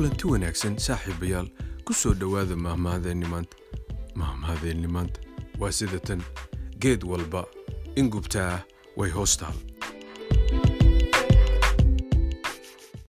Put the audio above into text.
kulanti wanaagsan saaxiibayaal. Ku soo dhowaada mahmahadeenni maanta mahmahadeenni maanta waa sida tan. Geed walba in gubtaa way hoostaal.